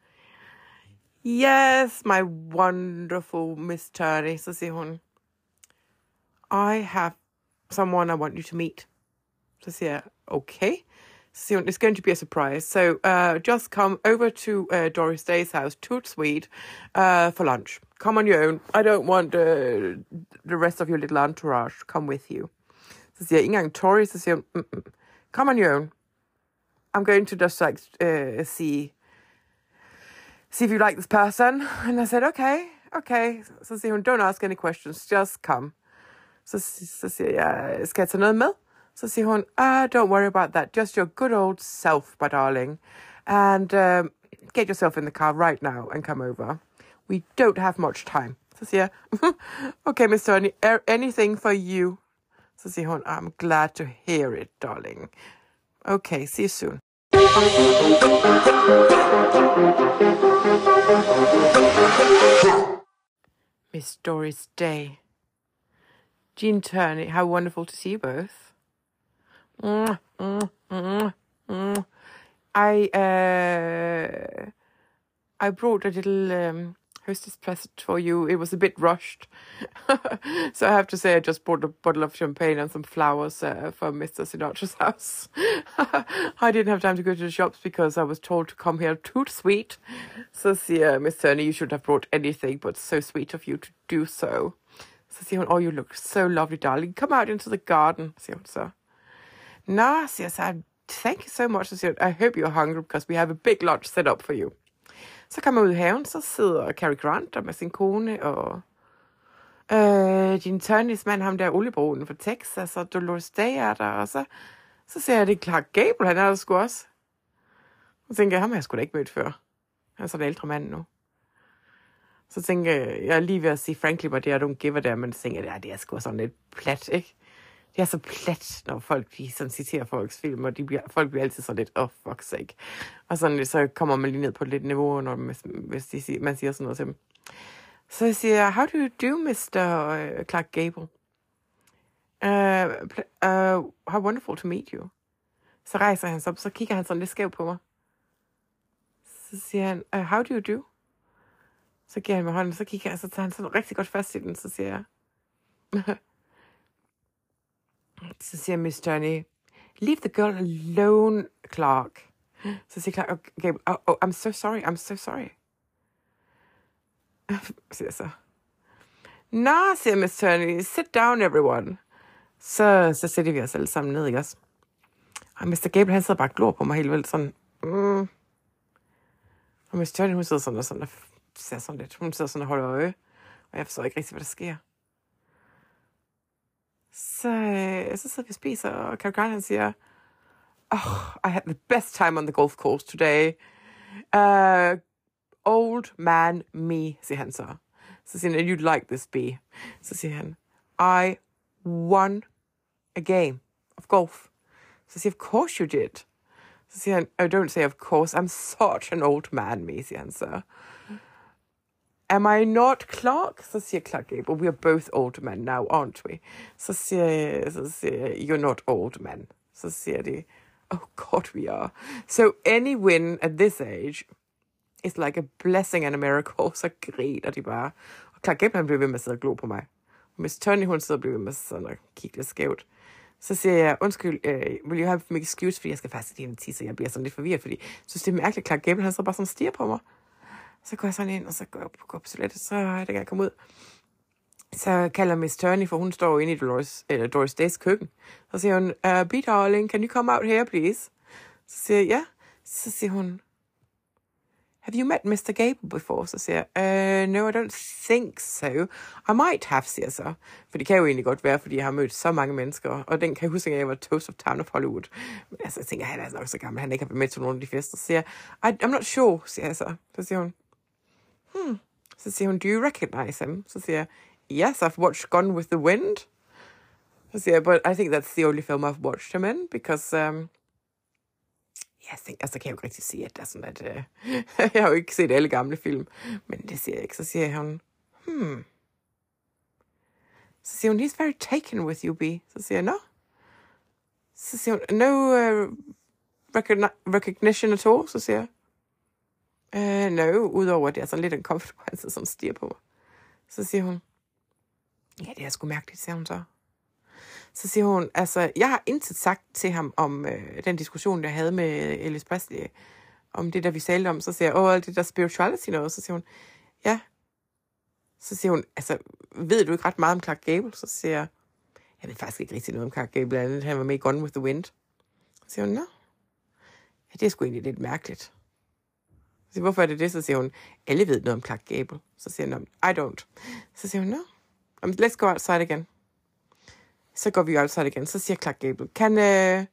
yes, my wonderful Miss Turney. Så siger hun, I have someone I want you to meet. Okay. Så siger hun, it's going to be a surprise. So uh, just come over to uh, Doris Day's house, Toot Sweet, uh, for lunch. Come on your own. I don't want uh, the rest of your little entourage to come with you. Jeg, ikke engang Tori, hun, Mm-mm. come on your own. I'm going to just like uh, see see if you like this person. And I said, okay, okay. Siger hun, don't ask any questions, just come. Så, så siger jeg, skal jeg tage noget med? Ah, don't worry about that. Just your good old self, my darling. And um, get yourself in the car right now and come over. We don't have much time. Så siger okay, Miss Tony, anything for you. Siger hun, I'm glad to hear it, darling. Okay, see you soon. Miss Doris Day. Jean Turney, how wonderful to see you both. Mm, mm, mm. I uh, I brought a little um, hostess present for you. It was a bit rushed, so I have to say I just bought a bottle of champagne and some flowers uh, for Mr. Sinatra's house. I didn't have time to go to the shops because I was told to come here too sweet. So, see, uh, Miss Turney, you should have brought anything, but so sweet of you to do so. Så siger oh, you look so lovely, darling. Come out into the garden, så. Nå, siger jeg så, thank you so much. Siger I hope you're hungry, because we have a big lunch set up for you. Så kommer jeg ud i haven, så sidder Cary Grant der med sin kone, og øh, din Turnys mand, ham der oliebroen fra Texas, og Dolores Day er der, og så, så ser jeg, det er Clark Gable, han er der sgu også. Så tænker jeg, ham har jeg sgu da ikke mødt før. Han er sådan en ældre mand nu. Så tænker jeg, jeg er lige ved at sige, frankly, but I don't give a damn, men så tænker jeg, ja, det er sgu sådan lidt plat, ikke? Det er så plat, når folk de sådan citerer folks film, og de bliver, folk bliver altid så lidt, oh, fuck sake. Og sådan, så kommer man lige ned på et lidt niveau, når man, hvis de siger, man siger sådan noget til dem. Så jeg siger, how do you do, Mr. Øh, Clark Gable? Uh, uh, how wonderful to meet you. Så rejser han sig op, så kigger han sådan lidt skævt på mig. Så siger han, uh, how do you do? Så giver han mig hånden, så kigger jeg, så tager han sådan rigtig godt fast i den, så siger jeg, så siger Miss Johnny, leave the girl alone, Clark. Så siger Clark, okay, oh, oh, I'm so sorry, I'm so sorry. siger så. Nå, siger Miss Turney, sit down everyone. Så, så sætter vi os alle sammen ned, ikke også? Og Mr. Gable, han sidder bare og glor på mig helt vildt sådan. Mm. Og Miss Turney, hun sidder sådan og sådan og ser sådan lidt. Hun sidder sådan og holder øje. Og jeg forstår ikke rigtig, hvad der sker. Vi og spiser, og Cary Grant han siger, oh, I had the best time on the golf course today. Uh, old man me, siger han så. Så you'd like this be. Så I won a game of golf. Så of course you did. Så han, oh, don't say of course, I'm such an old man, me, siger han. Am I not Clark? Så siger Clark Gable, we are both old men now, aren't we? Så siger, så siger you're not old men. Så siger de, oh God, we are. So any win at this age is like a blessing and a miracle. Så griner de bare. Og Clark Gable, han bliver ved med at sidde og glo på mig. Miss Tony, hun sidder og bliver ved med sådan at kigge lidt skævt. Så siger jeg, undskyld, uh, will you have me excuse, fordi jeg skal faktisk lige en tisse, jeg bliver sådan lidt forvirret, fordi jeg synes, det er mærkeligt, Clark Gable, han så bare sådan stiger på mig. Så går jeg sådan ind, og så går jeg på, går på toilettet, så er det, jeg kommer ud. Så kalder Miss Turney, for hun står inde i Dolores, øh, eller Doris Days køkken. Så siger hun, øh, uh, Be darling, can you come out here, please? Så siger jeg, ja. Så siger hun, Have you met Mr. Gable before? Så siger jeg, uh, no, I don't think so. I might have, siger så. For det kan jo egentlig godt være, fordi jeg har mødt så mange mennesker, og den kan jeg huske, at jeg var Toast of Town of Hollywood. Men altså, jeg tænker, han er altså nok så gammel, han ikke har været med til nogle af de fester. Så siger jeg, I'm not sure, siger jeg så. Så siger hun, hmm. Siger do you recognize him? Siger yes, I've watched Gone with the Wind. Siger but I think that's the only film I've watched him in, because um, jeg tænker, altså kan jeg jo ikke rigtig sige, at der er sådan, at uh, jeg har jo ikke set alle gamle film, men det siger jeg ikke. Så siger hun, hmm. Så siger hun, he's very taken with you, B. Så siger jeg, no. Så siger hun, no uh, recogni- recognition at all. Så siger jeg, Øh, uh, no, udover at det er sådan lidt en comfortable, han sidder sådan stiger på mig. Så siger hun, ja, det er sgu mærkeligt, siger hun så. Så siger hun, altså, jeg har intet sagt til ham om øh, den diskussion, jeg havde med Ellis Presley, om det, der vi talte om. Så siger jeg, åh, alt det der spirituality noget. Så siger hun, ja. Så siger hun, altså, ved du ikke ret meget om Clark Gable? Så siger jeg, jeg ved faktisk ikke rigtig noget om Clark Gable, andet han var med i Gone with the Wind. Så siger hun, nå. Ja, det er sgu egentlig lidt mærkeligt. Så siger, hvorfor er det det? Så siger hun, alle ved noget om Clark Gable. Så siger hun, I don't. Så siger hun, no. Let's go outside again. Så går vi outside igen. Så siger Clark Gable, can, uh,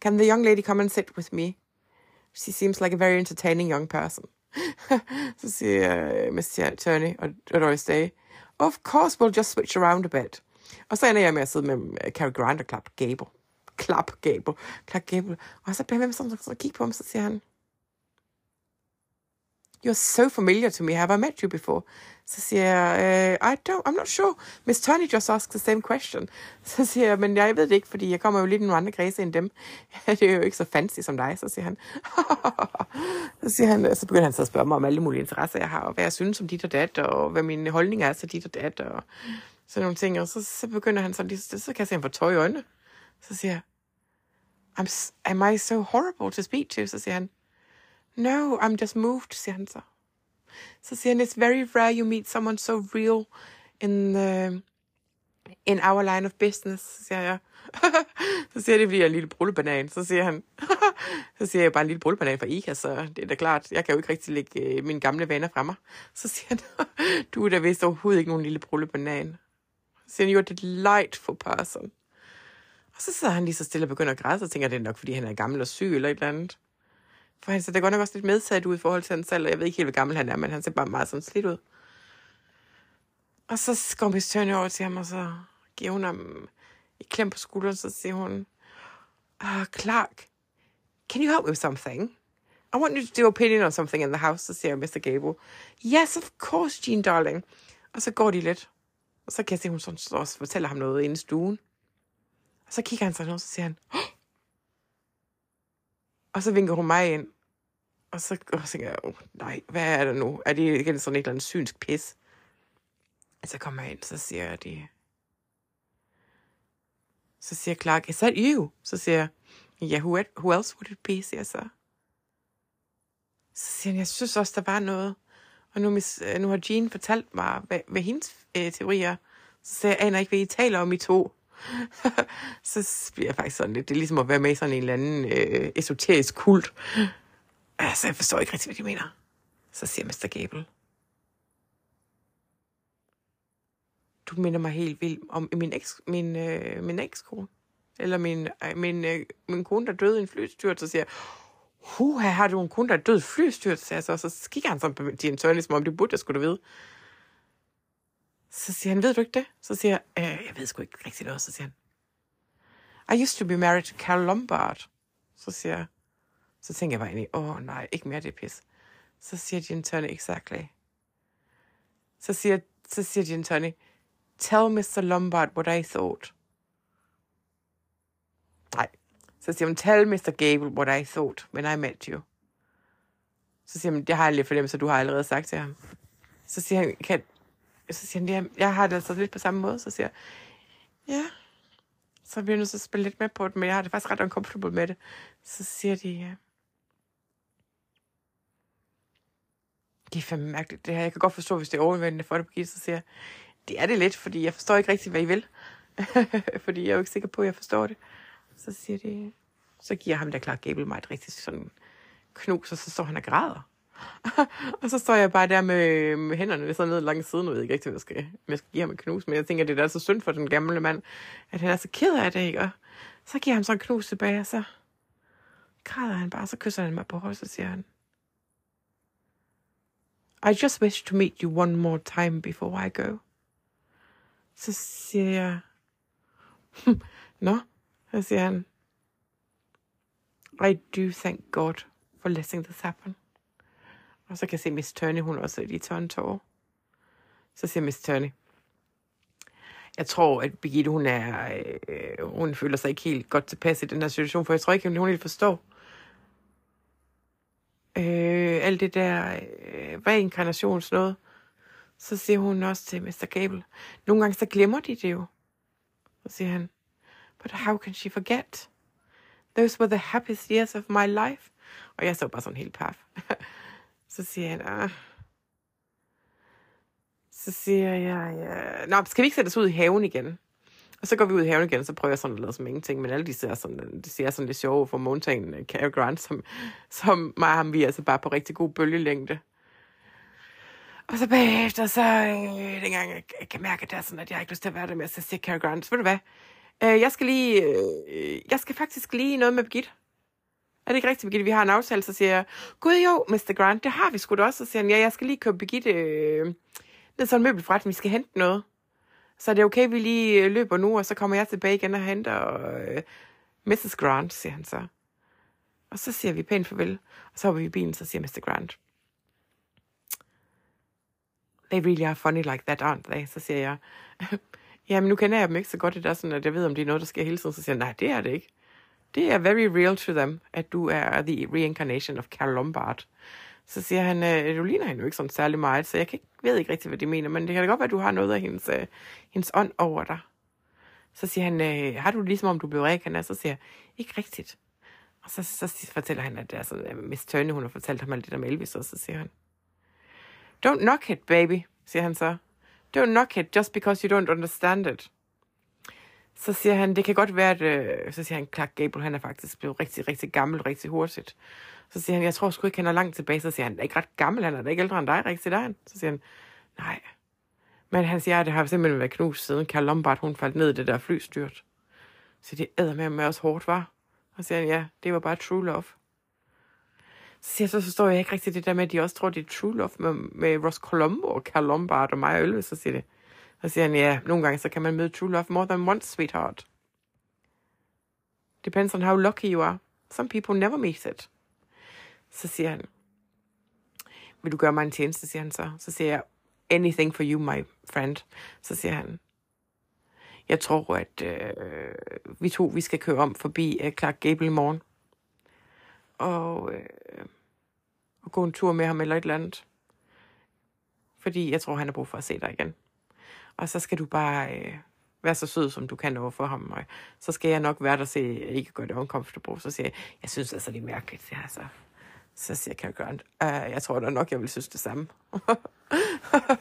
can the young lady come and sit with me? She seems like a very entertaining young person. så siger uh, Mr. Turney og Doris Day, of course we'll just switch around a bit. Og så ender jeg med at sidde med uh, Cary Grant og Clark Gable. Clark Gable. Clark Gable. Og så bliver jeg med sådan, så kigge på ham, så siger han, You're so familiar to me. Have I met you before? Så siger jeg, uh, I don't, I'm not sure. Miss Tony just asked the same question. Så siger jeg, men jeg ved det ikke, fordi jeg kommer jo lidt i nogle andre kredse end dem. det er jo ikke så fancy som dig, så siger han. så, siger han, så begynder han så at spørge mig om alle mulige interesser, jeg har, og hvad jeg synes om dit og dat, og hvad min holdning er til dit og dat, og sådan nogle ting. Og så, så begynder han så lige, så kan jeg se, han får tøj i øjnene. Så siger jeg, I'm, am I so horrible to speak to? Så siger han, No, I'm just moved, siger han så. Så siger han, it's very rare you meet someone so real in, the, in our line of business, så siger jeg. så siger det, fordi jeg er en lille brullebanan. Så siger han, så siger jeg bare en lille brullebanan fra Ika, så det er da klart, jeg kan jo ikke rigtig lægge øh, mine gamle vaner fra mig. Så siger han, du er da vist overhovedet ikke nogen lille brullebanan. Så siger han, you're a delightful person. Og så sidder han lige så stille og begynder at græde, så tænker det er nok, fordi han er gammel og syg eller et eller andet. For han ser da godt nok også lidt medsat ud i forhold til hans selv, og jeg ved ikke helt, hvor gammel han er, men han ser bare meget sådan slidt ud. Og så går Miss Turner over til ham, og så giver hun ham et klem på skulderen, så siger hun, uh, Clark, can you help me with something? I want you to do opinion on something in the house, så siger Mr. Gable. Yes, of course, Jean darling. Og så går de lidt. Og så kan jeg se, hun sådan står og fortæller ham noget inde i stuen. Og så kigger han sådan og så siger han, oh! Og så vinker hun mig ind. Og så, og så tænker jeg, oh, nej, hvad er det nu? Er det igen sådan et eller andet synsk pis? Og så kommer jeg ind, så siger jeg det. Så siger Clark, is that you? Så siger jeg, yeah, who, who else would it be, siger jeg så. Så siger han, jeg synes også, der var noget. Og nu, mis, øh, nu har Jean fortalt mig, hvad, hvad hendes øh, teorier. Så siger jeg, aner ikke, hvad I taler om i to. så bliver jeg faktisk sådan lidt, det er ligesom at være med i sådan en eller anden øh, esoterisk kult. Altså, jeg forstår ikke rigtig, hvad de mener. Så siger Mr. Gable. Du minder mig helt vildt om min eks, min, øh, min ekskone. Eller min, øh, min, øh, min kone, der døde i en flystyrt, så siger Huha, har du en kone, der er død flystyrt? Så, jeg så, så kigger han sådan på din tørn, som ligesom om det burde, jeg skulle du vide. Så siger han, ved du ikke det? Så siger jeg, øh, jeg ved sgu ikke rigtigt noget. Så siger han, I used to be married to Carol Lombard. Så siger jeg, så tænker jeg bare egentlig, åh oh, nej, ikke mere det pis. Så siger Gin Tony, exactly. Så siger, så siger Gin Tony, tell Mr. Lombard what I thought. Nej. Så siger hun, tell Mr. Gable what I thought when I met you. Så siger han, det har jeg lidt fornemmelse, du har allerede sagt til ham. Så siger han, kan, så siger han, ja, jeg har det altså lidt på samme måde. Så siger jeg, ja. Så vi er nødt til at spille lidt med på det, men jeg har det faktisk ret uncomfortable med det. Så siger de, ja. Det er fandme mærkeligt, det her. Jeg kan godt forstå, hvis det er overvældende for det, Birgitte, så siger jeg, det er det lidt, fordi jeg forstår ikke rigtig, hvad I vil. fordi jeg er jo ikke sikker på, at jeg forstår det. Så siger de, så giver ham der Clark Gable mig et rigtig sådan knus, og så står han og græder. og så står jeg bare der med, med hænderne sådan ned langs siden, og jeg ved ikke rigtig, hvad jeg skal, om jeg skal give ham en knus, men jeg tænker, det er da så synd for den gamle mand, at han er så ked af det, ikke? Og så giver han så en knus tilbage, og så græder han bare, så kysser han mig på hovedet, så siger han, I just wish to meet you one more time before I go. Så siger jeg, Nå, så siger han, I do thank God for letting this happen. Og så kan jeg se Miss Turney, hun også er i en. Så siger Miss Turney, jeg tror, at Birgitte, hun, er, øh, hun føler sig ikke helt godt tilpas i den her situation, for jeg tror ikke, hun helt forstår øh, alt det der øh, reinkarnations noget. Så siger hun også til Mr. Gable, nogle gange så glemmer de det jo. Så siger han, but how can she forget? Those were the happiest years of my life. Og jeg så bare sådan helt paf. så siger han, ah. Så siger jeg, ja. Nå, skal vi ikke sætte os ud i haven igen? Og så går vi ud i haven igen, og så prøver jeg sådan at lade som ingenting. Men alle de ser sådan, de ser sådan lidt sjove for Mountain øh, Cary Grant, som, som mig og ham, vi er altså bare på rigtig god bølgelængde. Og så bagefter, så øh, dengang jeg, jeg kan mærke, at det er sådan, at jeg ikke lyst til at være der med, så siger Cary Grant, ved du hvad, øh, jeg skal lige, øh, øh jeg skal faktisk lige noget med Birgitte. Er det ikke rigtigt, Birgitte? Vi har en aftale, så siger jeg, gud jo, Mr. Grant, det har vi sgu da også. Så siger han, ja, jeg skal lige købe Birgitte øh, ned sådan en møbelforretning, vi skal hente noget. Så er det okay, vi lige øh, løber nu, og så kommer jeg tilbage igen og henter øh, Mrs. Grant, siger han så. Og så siger vi pænt farvel, og så hopper vi i bilen, så siger Mr. Grant. They really are funny like that, aren't they? Så siger jeg, jamen nu kender jeg dem ikke så godt, det er sådan, at jeg ved, om det er noget, der sker hele tiden. Så siger jeg, nej, det er det ikke. Det er very real to them, at du er the reincarnation of Carol Lombard. Så siger han, øh, du ligner hende jo ikke sådan særlig meget, så jeg kan ikke, ved ikke rigtig, hvad de mener, men det kan da godt være, at du har noget af hendes, øh, hendes ånd over dig. Så siger han, øh, har du det ligesom om du blev reinkarneret? Så siger jeg, ikke rigtigt. Og så, så fortæller han, at det er sådan, at Miss Turney, hun har fortalt ham alt det der med Elvis, og så siger han, Don't knock it, baby, siger han så. Don't knock it just because you don't understand it. Så siger han, det kan godt være, at... Øh, så siger han, Clark Gable, han er faktisk blevet rigtig, rigtig gammel, rigtig hurtigt. Så siger han, jeg tror sgu ikke, han er langt tilbage. Så siger han, han er ikke ret gammel, han er da ikke ældre end dig, rigtig der. Så siger han, nej. Men han siger, at det har simpelthen været knust siden Karl Lombard, hun faldt ned i det der flystyrt. Så det æder med, med også hårdt, var. Og siger han, ja, det var bare true love. Så siger jeg, så forstår jeg ikke rigtig det der med, at de også tror, det er true love med, med Ross Colombo og Karl Lombard og mig og Ølve. Så siger det. Så siger han, ja, nogle gange så kan man møde true love more than once, sweetheart. Depends on how lucky you are. Some people never meet it. Så siger han, vil du gøre mig en tjeneste, siger han så. Så siger jeg, anything for you, my friend. Så siger han, jeg tror, at øh, vi to, vi skal køre om forbi øh, Clark Gable i morgen. Og, øh, og gå en tur med ham eller et eller andet. Fordi jeg tror, han har brug for at se dig igen. Og så skal du bare øh, være så sød, som du kan over for ham. Og så skal jeg nok være der, så jeg ikke gør det uncomfortable. Så siger jeg, jeg synes altså, det er mærkeligt. Ja, så, så siger Cary Grant, uh, jeg tror da nok, jeg vil synes det samme.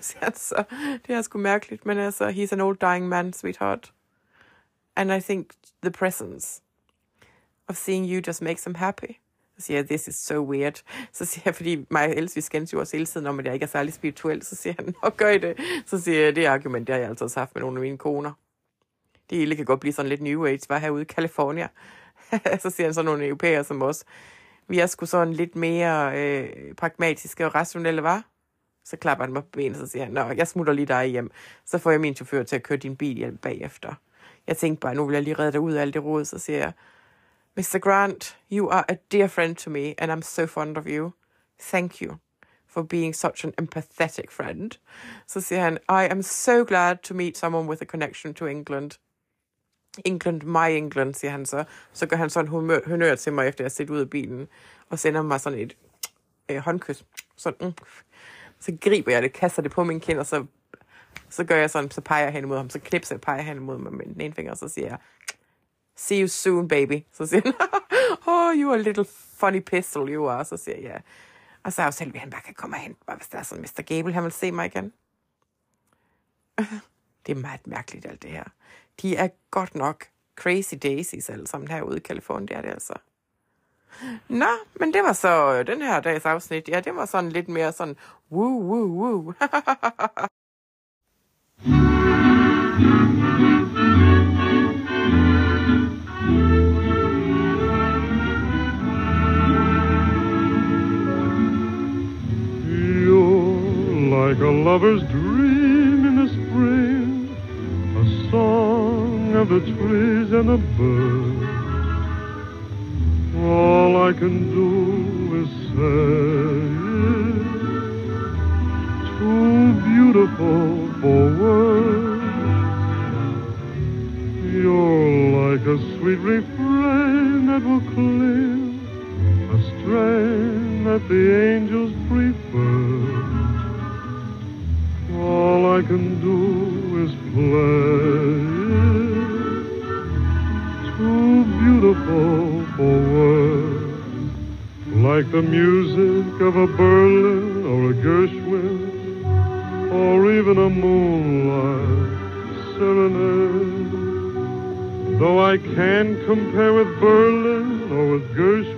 så, det er sgu mærkeligt, men altså, he's an old dying man, sweetheart. And I think the presence of seeing you just makes him happy. Så siger jeg, this is so weird. Så siger jeg, fordi mig og Else, vi skændes jo også hele tiden om, at jeg ikke er særlig spirituel. Så siger han, og gør I det? Så siger jeg, det argument, det har jeg altid også haft med nogle af mine koner. Det hele kan godt blive sådan lidt new age, var herude i California. så siger han sådan nogle europæere som os. Vi er sgu sådan lidt mere øh, pragmatiske og rationelle, var? Så klapper han mig på benet, og så siger han, Nå, jeg smutter lige dig hjem. Så får jeg min chauffør til at køre din bil hjem bagefter. Jeg tænkte bare, nu vil jeg lige redde dig ud af alt det råd, så siger jeg, Mr. Grant, you are a dear friend to me, and I'm so fond of you. Thank you for being such an empathetic friend. Så siger han, I am so glad to meet someone with a connection to England. England, my England, siger han så. Så gør han sådan humør, honør til mig, efter jeg set ud af bilen, og sender mig sådan et øh, håndkys. Sådan, mm. Så griber jeg det, kaster det på min kind, og så, så gør jeg sådan, så peger jeg hen mod ham, så knipser jeg peger hen mod mig med den ene finger, og så siger jeg, see you soon, baby. Så siger han, oh, you are a little funny pistol, you are. Så siger jeg, ja. Og så er jeg jo selv, at han bare kan komme og hente mig, hvis der er sådan Mr. Gable, han vil se mig igen. Det er meget mærkeligt, alt det her. De er godt nok crazy daisies alle sammen herude i Kalifornien, det er det altså. Nå, men det var så øh, den her dags afsnit. Ja, det var sådan lidt mere sådan, woo, woo, woo. like a lover's dream in the spring, a song of the trees and the birds. All I can do is say it's too beautiful for words. You're like a sweet refrain that will cling, a strain that the angels beautiful for words, like the music of a Berlin or a Gershwin, or even a moonlight serenade. Though I can't compare with Berlin or with Gershwin,